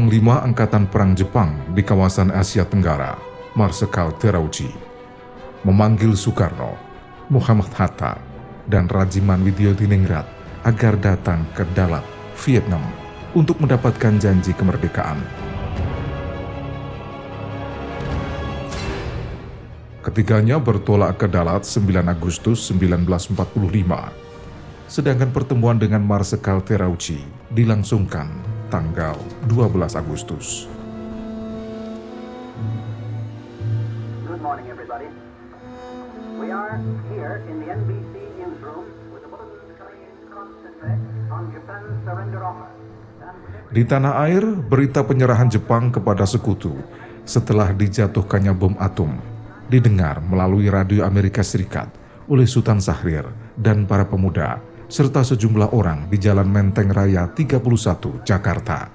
Panglima Angkatan Perang Jepang di kawasan Asia Tenggara, Marsikal Terauchi, memanggil Soekarno, Muhammad Hatta, dan Rajiman Widyodiningrat agar datang ke Dalat, Vietnam untuk mendapatkan janji kemerdekaan. Ketiganya bertolak ke Dalat 9 Agustus 1945, sedangkan pertemuan dengan Marsikal Terauchi dilangsungkan tanggal 12 Agustus. Good morning, everybody. We are here in the NBC newsroom with a bulletin coming in concentrate on Japan's surrender offer. And Di tanah air, berita penyerahan Jepang kepada sekutu setelah dijatuhkannya bom atom didengar melalui radio Amerika Serikat oleh Sultan Syahrir dan para pemuda serta sejumlah orang di Jalan Menteng Raya 31, Jakarta.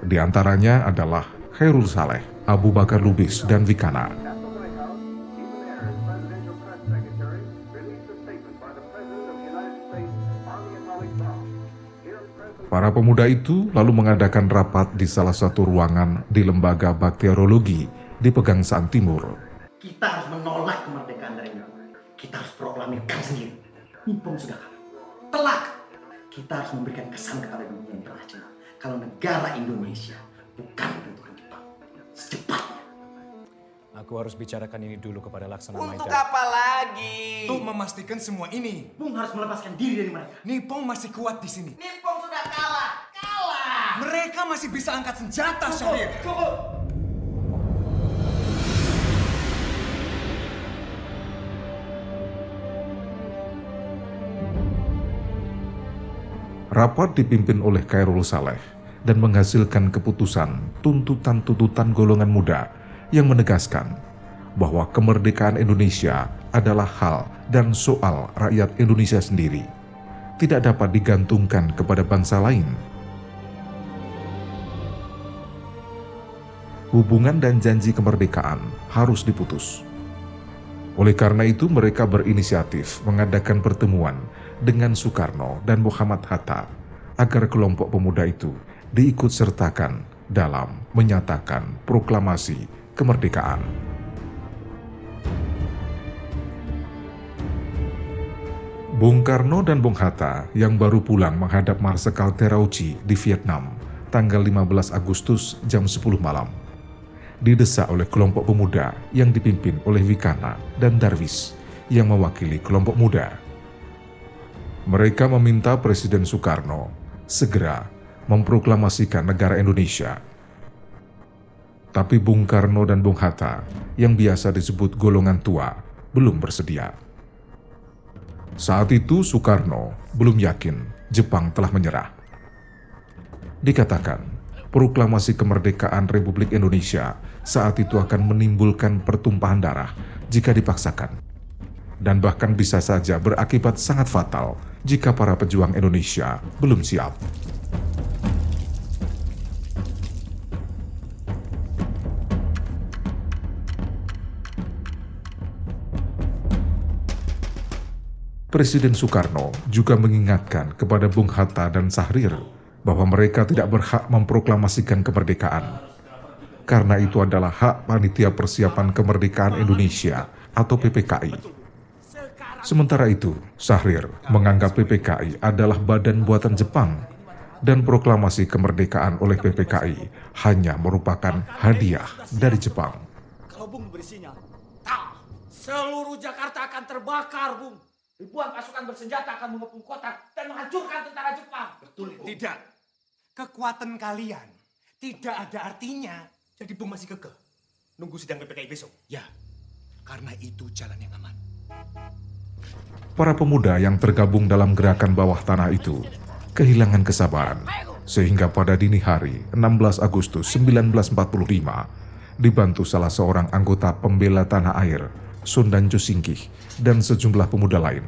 Di antaranya adalah Khairul Saleh, Abu Bakar Lubis, dan Vikana. Para pemuda itu lalu mengadakan rapat di salah satu ruangan di lembaga bakteriologi di Pegangsaan Timur. Kita harus menolak kemerdekaan dari Indonesia. Kita harus proklamirkan sendiri. Nippon sudah kalah. Telak. Kita harus memberikan kesan kepada dunia internasional. Kalau negara Indonesia bukan bentukan Jepang. Secepatnya. Aku harus bicarakan ini dulu kepada Laksana Untuk Maeda. apa lagi? Untuk memastikan semua ini, Bung harus melepaskan diri dari mereka. Nippon masih kuat di sini. Nippon sudah kalah. Kalah. Mereka masih bisa angkat senjata, Syahrir. Rapat dipimpin oleh Khairul Saleh dan menghasilkan keputusan tuntutan-tuntutan golongan muda yang menegaskan bahwa kemerdekaan Indonesia adalah hal dan soal rakyat Indonesia sendiri, tidak dapat digantungkan kepada bangsa lain. Hubungan dan janji kemerdekaan harus diputus. Oleh karena itu, mereka berinisiatif mengadakan pertemuan dengan Soekarno dan Muhammad Hatta agar kelompok pemuda itu diikut sertakan dalam menyatakan proklamasi kemerdekaan. Bung Karno dan Bung Hatta yang baru pulang menghadap Marsikal Terauchi di Vietnam tanggal 15 Agustus jam 10 malam didesak oleh kelompok pemuda yang dipimpin oleh Wikana dan Darwis yang mewakili kelompok muda. Mereka meminta Presiden Soekarno segera memproklamasikan negara Indonesia. Tapi Bung Karno dan Bung Hatta yang biasa disebut golongan tua belum bersedia. Saat itu Soekarno belum yakin Jepang telah menyerah. Dikatakan, proklamasi kemerdekaan Republik Indonesia saat itu akan menimbulkan pertumpahan darah jika dipaksakan. Dan bahkan bisa saja berakibat sangat fatal jika para pejuang Indonesia belum siap. Presiden Soekarno juga mengingatkan kepada Bung Hatta dan Sahrir bahwa mereka tidak berhak memproklamasikan kemerdekaan. Karena itu adalah hak Panitia Persiapan Kemerdekaan Indonesia atau PPKI. Sementara itu, Sahrir menganggap PPKI adalah badan buatan Jepang dan proklamasi kemerdekaan oleh PPKI hanya merupakan hadiah dari Jepang. Kalau Bung beri sinyal, tak, seluruh Jakarta akan terbakar, Bung. Ribuan pasukan bersenjata akan mengepung kota dan menghancurkan tentara Jepang. Betul, Tidak. Kekuatan kalian tidak ada artinya. Jadi Bung masih kekeh. Nunggu sidang PPKI besok. Ya, karena itu jalan yang aman. Para pemuda yang tergabung dalam gerakan bawah tanah itu kehilangan kesabaran sehingga pada dini hari 16 Agustus 1945 dibantu salah seorang anggota pembela tanah air Sundan Singkih dan sejumlah pemuda lain.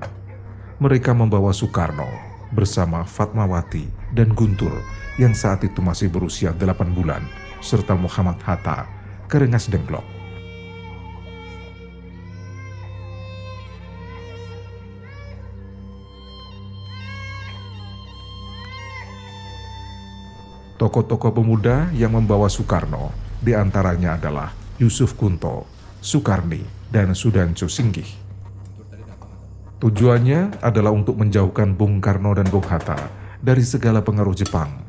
Mereka membawa Soekarno bersama Fatmawati dan Guntur yang saat itu masih berusia 8 bulan serta Muhammad Hatta ke Rengas Dengklok. Tokoh-tokoh pemuda yang membawa Soekarno di antaranya adalah Yusuf Kunto, Soekarni, dan Sudanco Singgih. Tujuannya adalah untuk menjauhkan Bung Karno dan Bung Hatta dari segala pengaruh Jepang.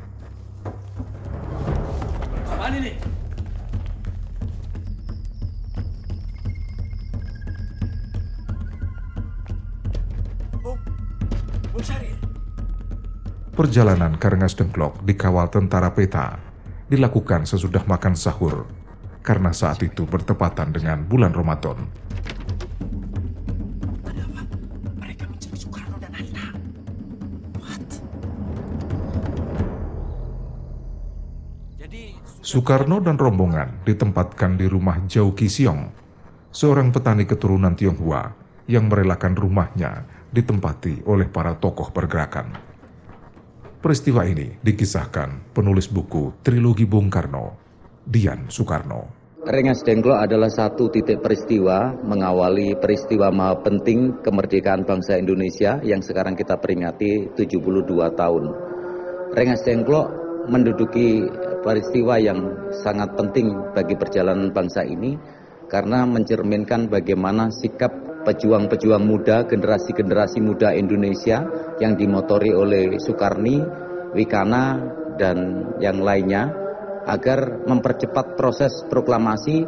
Perjalanan ke Rengas Dengklok dikawal tentara peta dilakukan sesudah makan sahur karena saat itu bertepatan dengan bulan Ramadan. Dan Soekarno dan rombongan ditempatkan di rumah Jauh Kisiong, seorang petani keturunan Tionghoa yang merelakan rumahnya ditempati oleh para tokoh pergerakan. Peristiwa ini dikisahkan penulis buku Trilogi Bung Karno, Dian Soekarno. Rengas Dengklok adalah satu titik peristiwa mengawali peristiwa maha penting kemerdekaan bangsa Indonesia yang sekarang kita peringati 72 tahun. Rengas Dengklok menduduki peristiwa yang sangat penting bagi perjalanan bangsa ini karena mencerminkan bagaimana sikap pejuang-pejuang muda, generasi-generasi muda Indonesia yang dimotori oleh Soekarni, Wikana, dan yang lainnya agar mempercepat proses proklamasi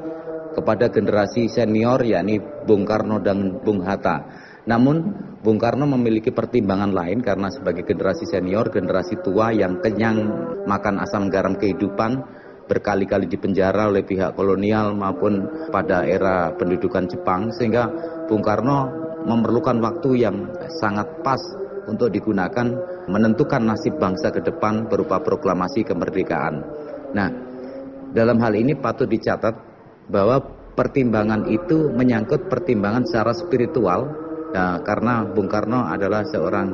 kepada generasi senior yakni Bung Karno dan Bung Hatta. Namun Bung Karno memiliki pertimbangan lain karena sebagai generasi senior, generasi tua yang kenyang makan asam garam kehidupan, berkali-kali dipenjara oleh pihak kolonial maupun pada era pendudukan Jepang sehingga Bung Karno memerlukan waktu yang sangat pas untuk digunakan menentukan nasib bangsa ke depan berupa proklamasi kemerdekaan. Nah, dalam hal ini patut dicatat bahwa pertimbangan itu menyangkut pertimbangan secara spiritual nah, karena Bung Karno adalah seorang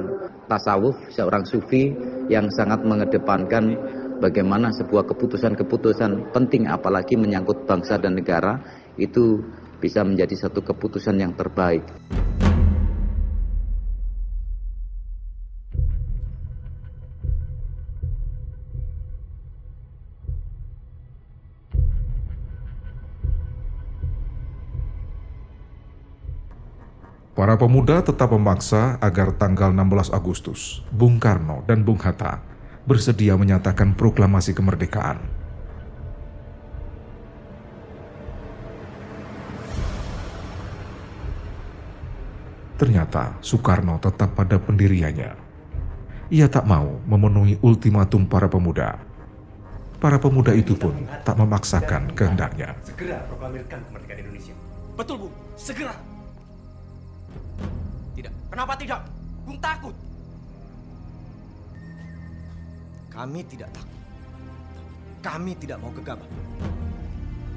tasawuf, seorang sufi yang sangat mengedepankan bagaimana sebuah keputusan-keputusan penting apalagi menyangkut bangsa dan negara itu bisa menjadi satu keputusan yang terbaik. Para pemuda tetap memaksa agar tanggal 16 Agustus, Bung Karno dan Bung Hatta bersedia menyatakan proklamasi kemerdekaan. Ternyata Soekarno tetap pada pendiriannya. Ia tak mau memenuhi ultimatum para pemuda. Para pemuda itu pun tak memaksakan kehendaknya. Segera proklamirkan kemerdekaan Indonesia. Betul, Bung. Segera. Tidak. Kenapa tidak? Bung takut. Kami tidak takut. Kami tidak mau gegabah.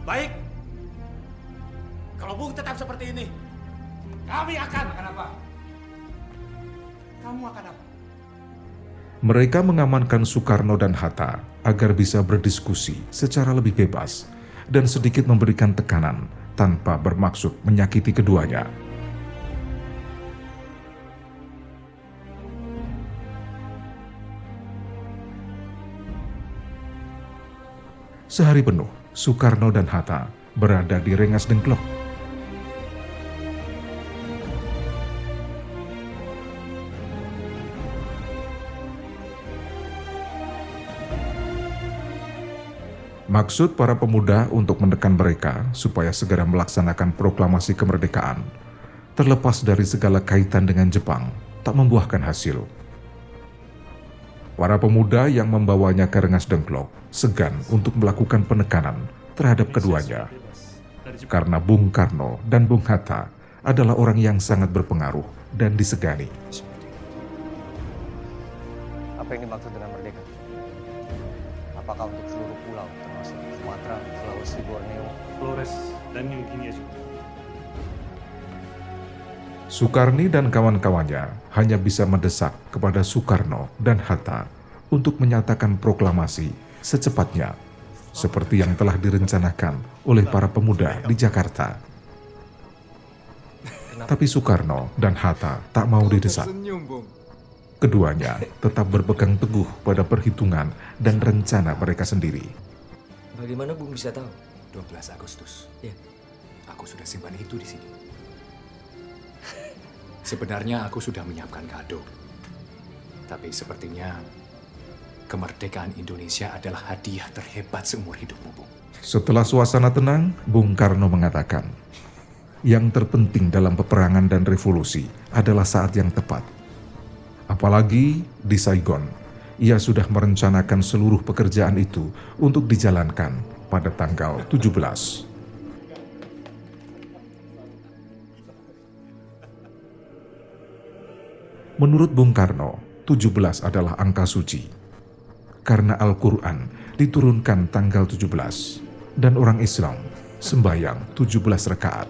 Baik. Kalau Bung tetap seperti ini, kami akan Akan apa? Kamu akan apa? Mereka mengamankan Soekarno dan Hatta agar bisa berdiskusi secara lebih bebas dan sedikit memberikan tekanan tanpa bermaksud menyakiti keduanya. Sehari penuh, Soekarno dan Hatta berada di Rengas Dengklok. Maksud para pemuda untuk menekan mereka supaya segera melaksanakan proklamasi kemerdekaan, terlepas dari segala kaitan dengan Jepang, tak membuahkan hasil. Para pemuda yang membawanya ke Rengas Dengklok segan untuk melakukan penekanan terhadap keduanya, karena Bung Karno dan Bung Hatta adalah orang yang sangat berpengaruh dan disegani. Apa yang dimaksud dengan merdeka? Apakah untuk seluruh pulau, Sumatera, Sulawesi, Borneo? Flores dan New Guinea juga. Soekarni dan kawan-kawannya hanya bisa mendesak kepada Soekarno dan Hatta untuk menyatakan proklamasi secepatnya, seperti yang telah direncanakan oleh para pemuda di Jakarta. Tapi Soekarno dan Hatta tak mau didesak. Keduanya tetap berpegang teguh pada perhitungan dan rencana mereka sendiri. Bagaimana Bung bisa tahu? 12 Agustus. Ya. Aku sudah simpan itu di sini. Sebenarnya aku sudah menyiapkan kado. Tapi sepertinya kemerdekaan Indonesia adalah hadiah terhebat seumur hidupmu, Bung. Setelah suasana tenang, Bung Karno mengatakan, yang terpenting dalam peperangan dan revolusi adalah saat yang tepat. Apalagi di Saigon, ia sudah merencanakan seluruh pekerjaan itu untuk dijalankan pada tanggal 17. Menurut Bung Karno, 17 adalah angka suci. Karena Al-Quran diturunkan tanggal 17 dan orang Islam sembayang 17 rakaat.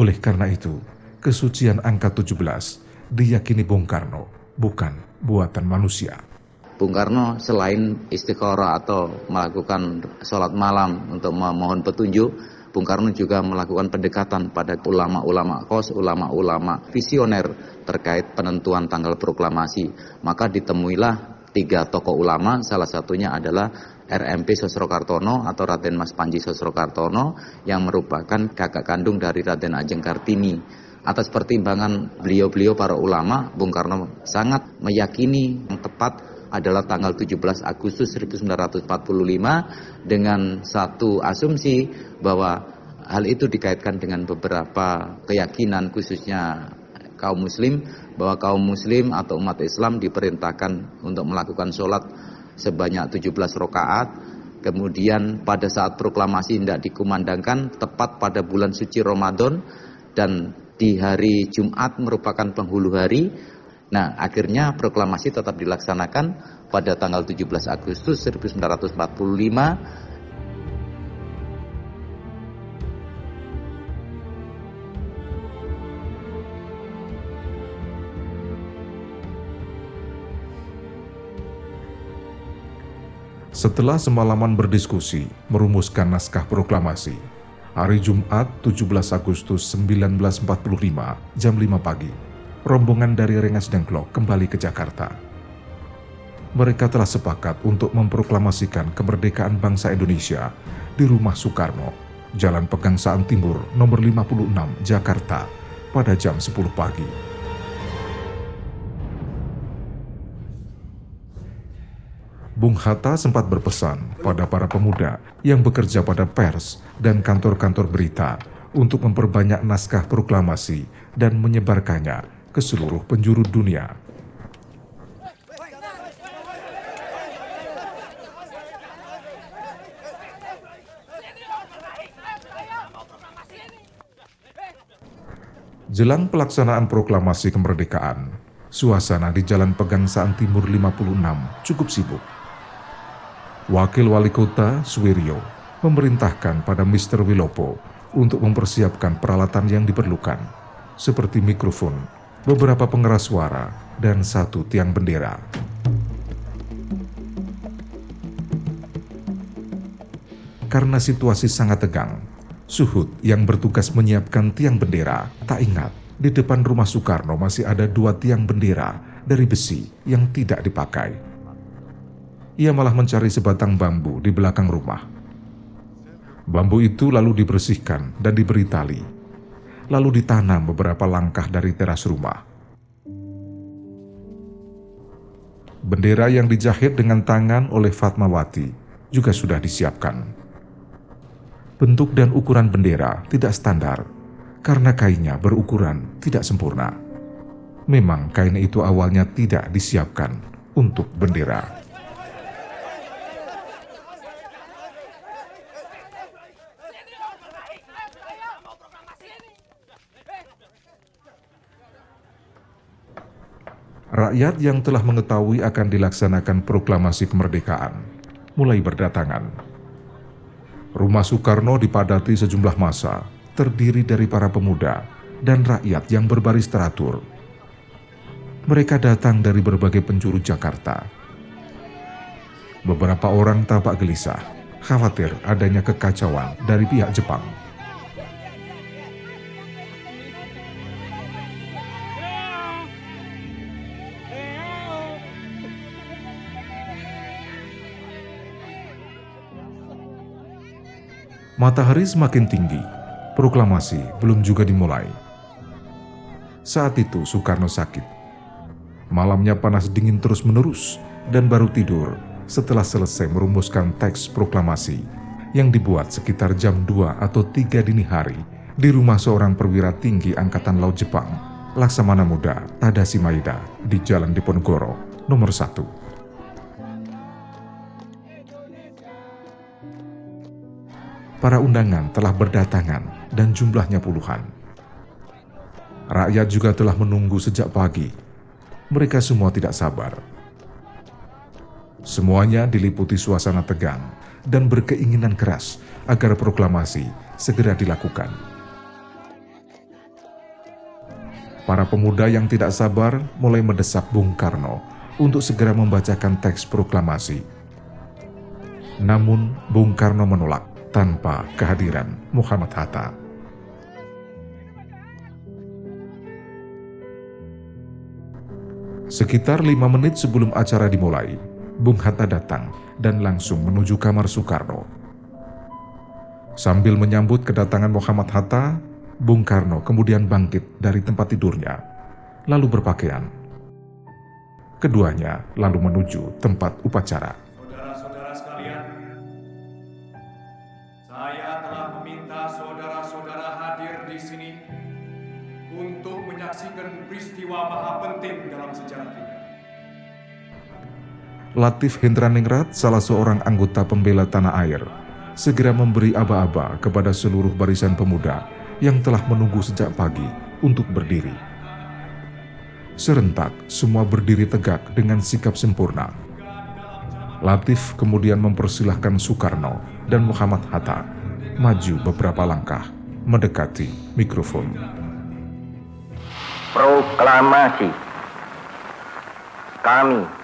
Oleh karena itu, kesucian angka 17 diyakini Bung Karno bukan buatan manusia. Bung Karno selain istiqoroh atau melakukan sholat malam untuk memohon petunjuk, Bung Karno juga melakukan pendekatan pada ulama-ulama kos, ulama-ulama visioner terkait penentuan tanggal proklamasi. Maka ditemuilah tiga tokoh ulama, salah satunya adalah RMP Sosro Kartono atau Raden Mas Panji Sosro Kartono yang merupakan kakak kandung dari Raden Ajeng Kartini. Atas pertimbangan beliau-beliau para ulama, Bung Karno sangat meyakini yang tepat adalah tanggal 17 Agustus 1945 dengan satu asumsi bahwa hal itu dikaitkan dengan beberapa keyakinan khususnya kaum muslim bahwa kaum muslim atau umat Islam diperintahkan untuk melakukan sholat sebanyak 17 rakaat. Kemudian pada saat proklamasi tidak dikumandangkan tepat pada bulan suci Ramadan dan di hari Jumat merupakan penghulu hari Nah, akhirnya proklamasi tetap dilaksanakan pada tanggal 17 Agustus 1945 Setelah semalaman berdiskusi, merumuskan naskah proklamasi, hari Jumat 17 Agustus 1945 jam 5 pagi, rombongan dari Rengas Dengklok kembali ke Jakarta. Mereka telah sepakat untuk memproklamasikan kemerdekaan bangsa Indonesia di rumah Soekarno, Jalan Pegangsaan Timur nomor 56, Jakarta, pada jam 10 pagi. Bung Hatta sempat berpesan pada para pemuda yang bekerja pada pers dan kantor-kantor berita untuk memperbanyak naskah proklamasi dan menyebarkannya ke seluruh penjuru dunia. Jelang pelaksanaan proklamasi kemerdekaan, suasana di Jalan Pegangsaan Timur 56 cukup sibuk. Wakil Wali Kota Suwiryo memerintahkan pada Mr. Wilopo untuk mempersiapkan peralatan yang diperlukan, seperti mikrofon, beberapa pengeras suara, dan satu tiang bendera. Karena situasi sangat tegang, Suhud yang bertugas menyiapkan tiang bendera tak ingat di depan rumah Soekarno masih ada dua tiang bendera dari besi yang tidak dipakai. Ia malah mencari sebatang bambu di belakang rumah. Bambu itu lalu dibersihkan dan diberi tali lalu ditanam beberapa langkah dari teras rumah. Bendera yang dijahit dengan tangan oleh Fatmawati juga sudah disiapkan. Bentuk dan ukuran bendera tidak standar karena kainnya berukuran tidak sempurna. Memang kain itu awalnya tidak disiapkan untuk bendera. Rakyat yang telah mengetahui akan dilaksanakan proklamasi kemerdekaan mulai berdatangan. Rumah Soekarno dipadati sejumlah masa, terdiri dari para pemuda dan rakyat yang berbaris teratur. Mereka datang dari berbagai penjuru Jakarta. Beberapa orang tampak gelisah, khawatir adanya kekacauan dari pihak Jepang. Matahari semakin tinggi, proklamasi belum juga dimulai. Saat itu Soekarno sakit. Malamnya panas dingin terus-menerus dan baru tidur setelah selesai merumuskan teks proklamasi yang dibuat sekitar jam 2 atau 3 dini hari di rumah seorang perwira tinggi Angkatan Laut Jepang, Laksamana Muda Tadashi Maeda di Jalan Diponegoro, nomor 1. Para undangan telah berdatangan dan jumlahnya puluhan. Rakyat juga telah menunggu sejak pagi. Mereka semua tidak sabar. Semuanya diliputi suasana tegang dan berkeinginan keras agar proklamasi segera dilakukan. Para pemuda yang tidak sabar mulai mendesak Bung Karno untuk segera membacakan teks proklamasi. Namun Bung Karno menolak tanpa kehadiran Muhammad Hatta. Sekitar lima menit sebelum acara dimulai, Bung Hatta datang dan langsung menuju kamar Soekarno. Sambil menyambut kedatangan Muhammad Hatta, Bung Karno kemudian bangkit dari tempat tidurnya, lalu berpakaian. Keduanya lalu menuju tempat upacara. Latif Hendraningrat, salah seorang anggota pembela tanah air, segera memberi aba-aba kepada seluruh barisan pemuda yang telah menunggu sejak pagi untuk berdiri. Serentak, semua berdiri tegak dengan sikap sempurna. Latif kemudian mempersilahkan Soekarno dan Muhammad Hatta maju beberapa langkah mendekati mikrofon. Proklamasi Kami,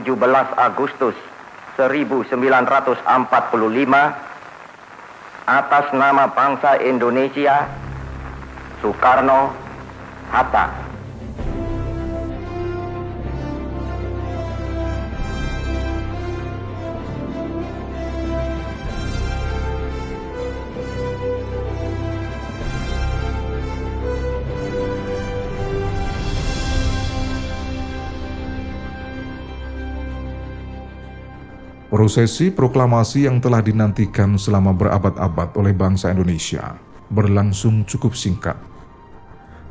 17 Agustus 1945 atas nama bangsa Indonesia Soekarno Hatta. Prosesi proklamasi yang telah dinantikan selama berabad-abad oleh bangsa Indonesia berlangsung cukup singkat.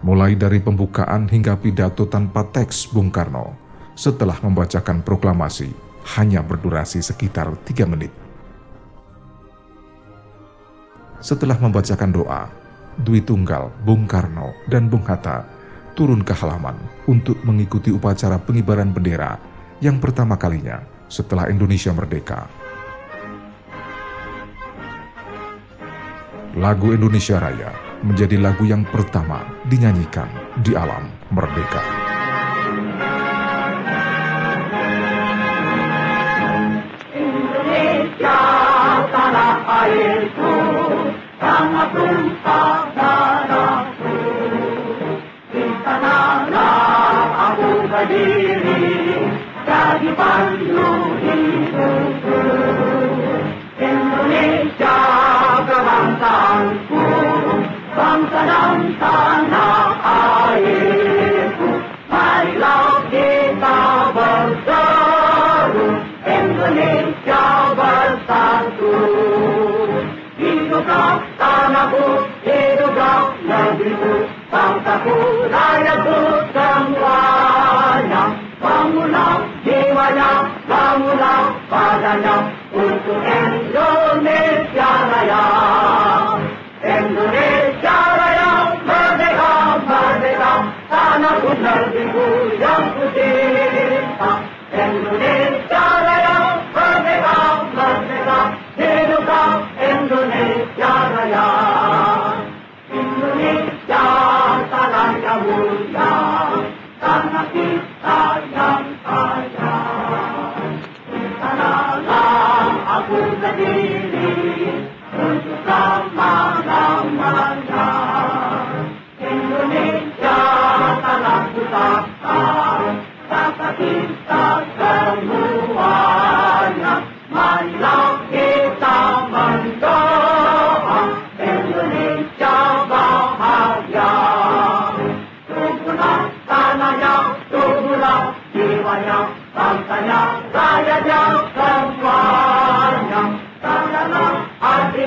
Mulai dari pembukaan hingga pidato tanpa teks Bung Karno setelah membacakan proklamasi hanya berdurasi sekitar tiga menit. Setelah membacakan doa, Dwi Tunggal, Bung Karno, dan Bung Hatta turun ke halaman untuk mengikuti upacara pengibaran bendera yang pertama kalinya setelah Indonesia merdeka. Lagu Indonesia Raya menjadi lagu yang pertama dinyanyikan di alam merdeka. Raja Raja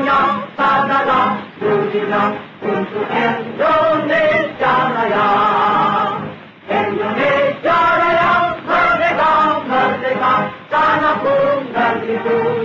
Semuanya sadalah dunia untuk Indonesia Raya. Indonesia Raya merdeka merdeka tanah pun tertidur.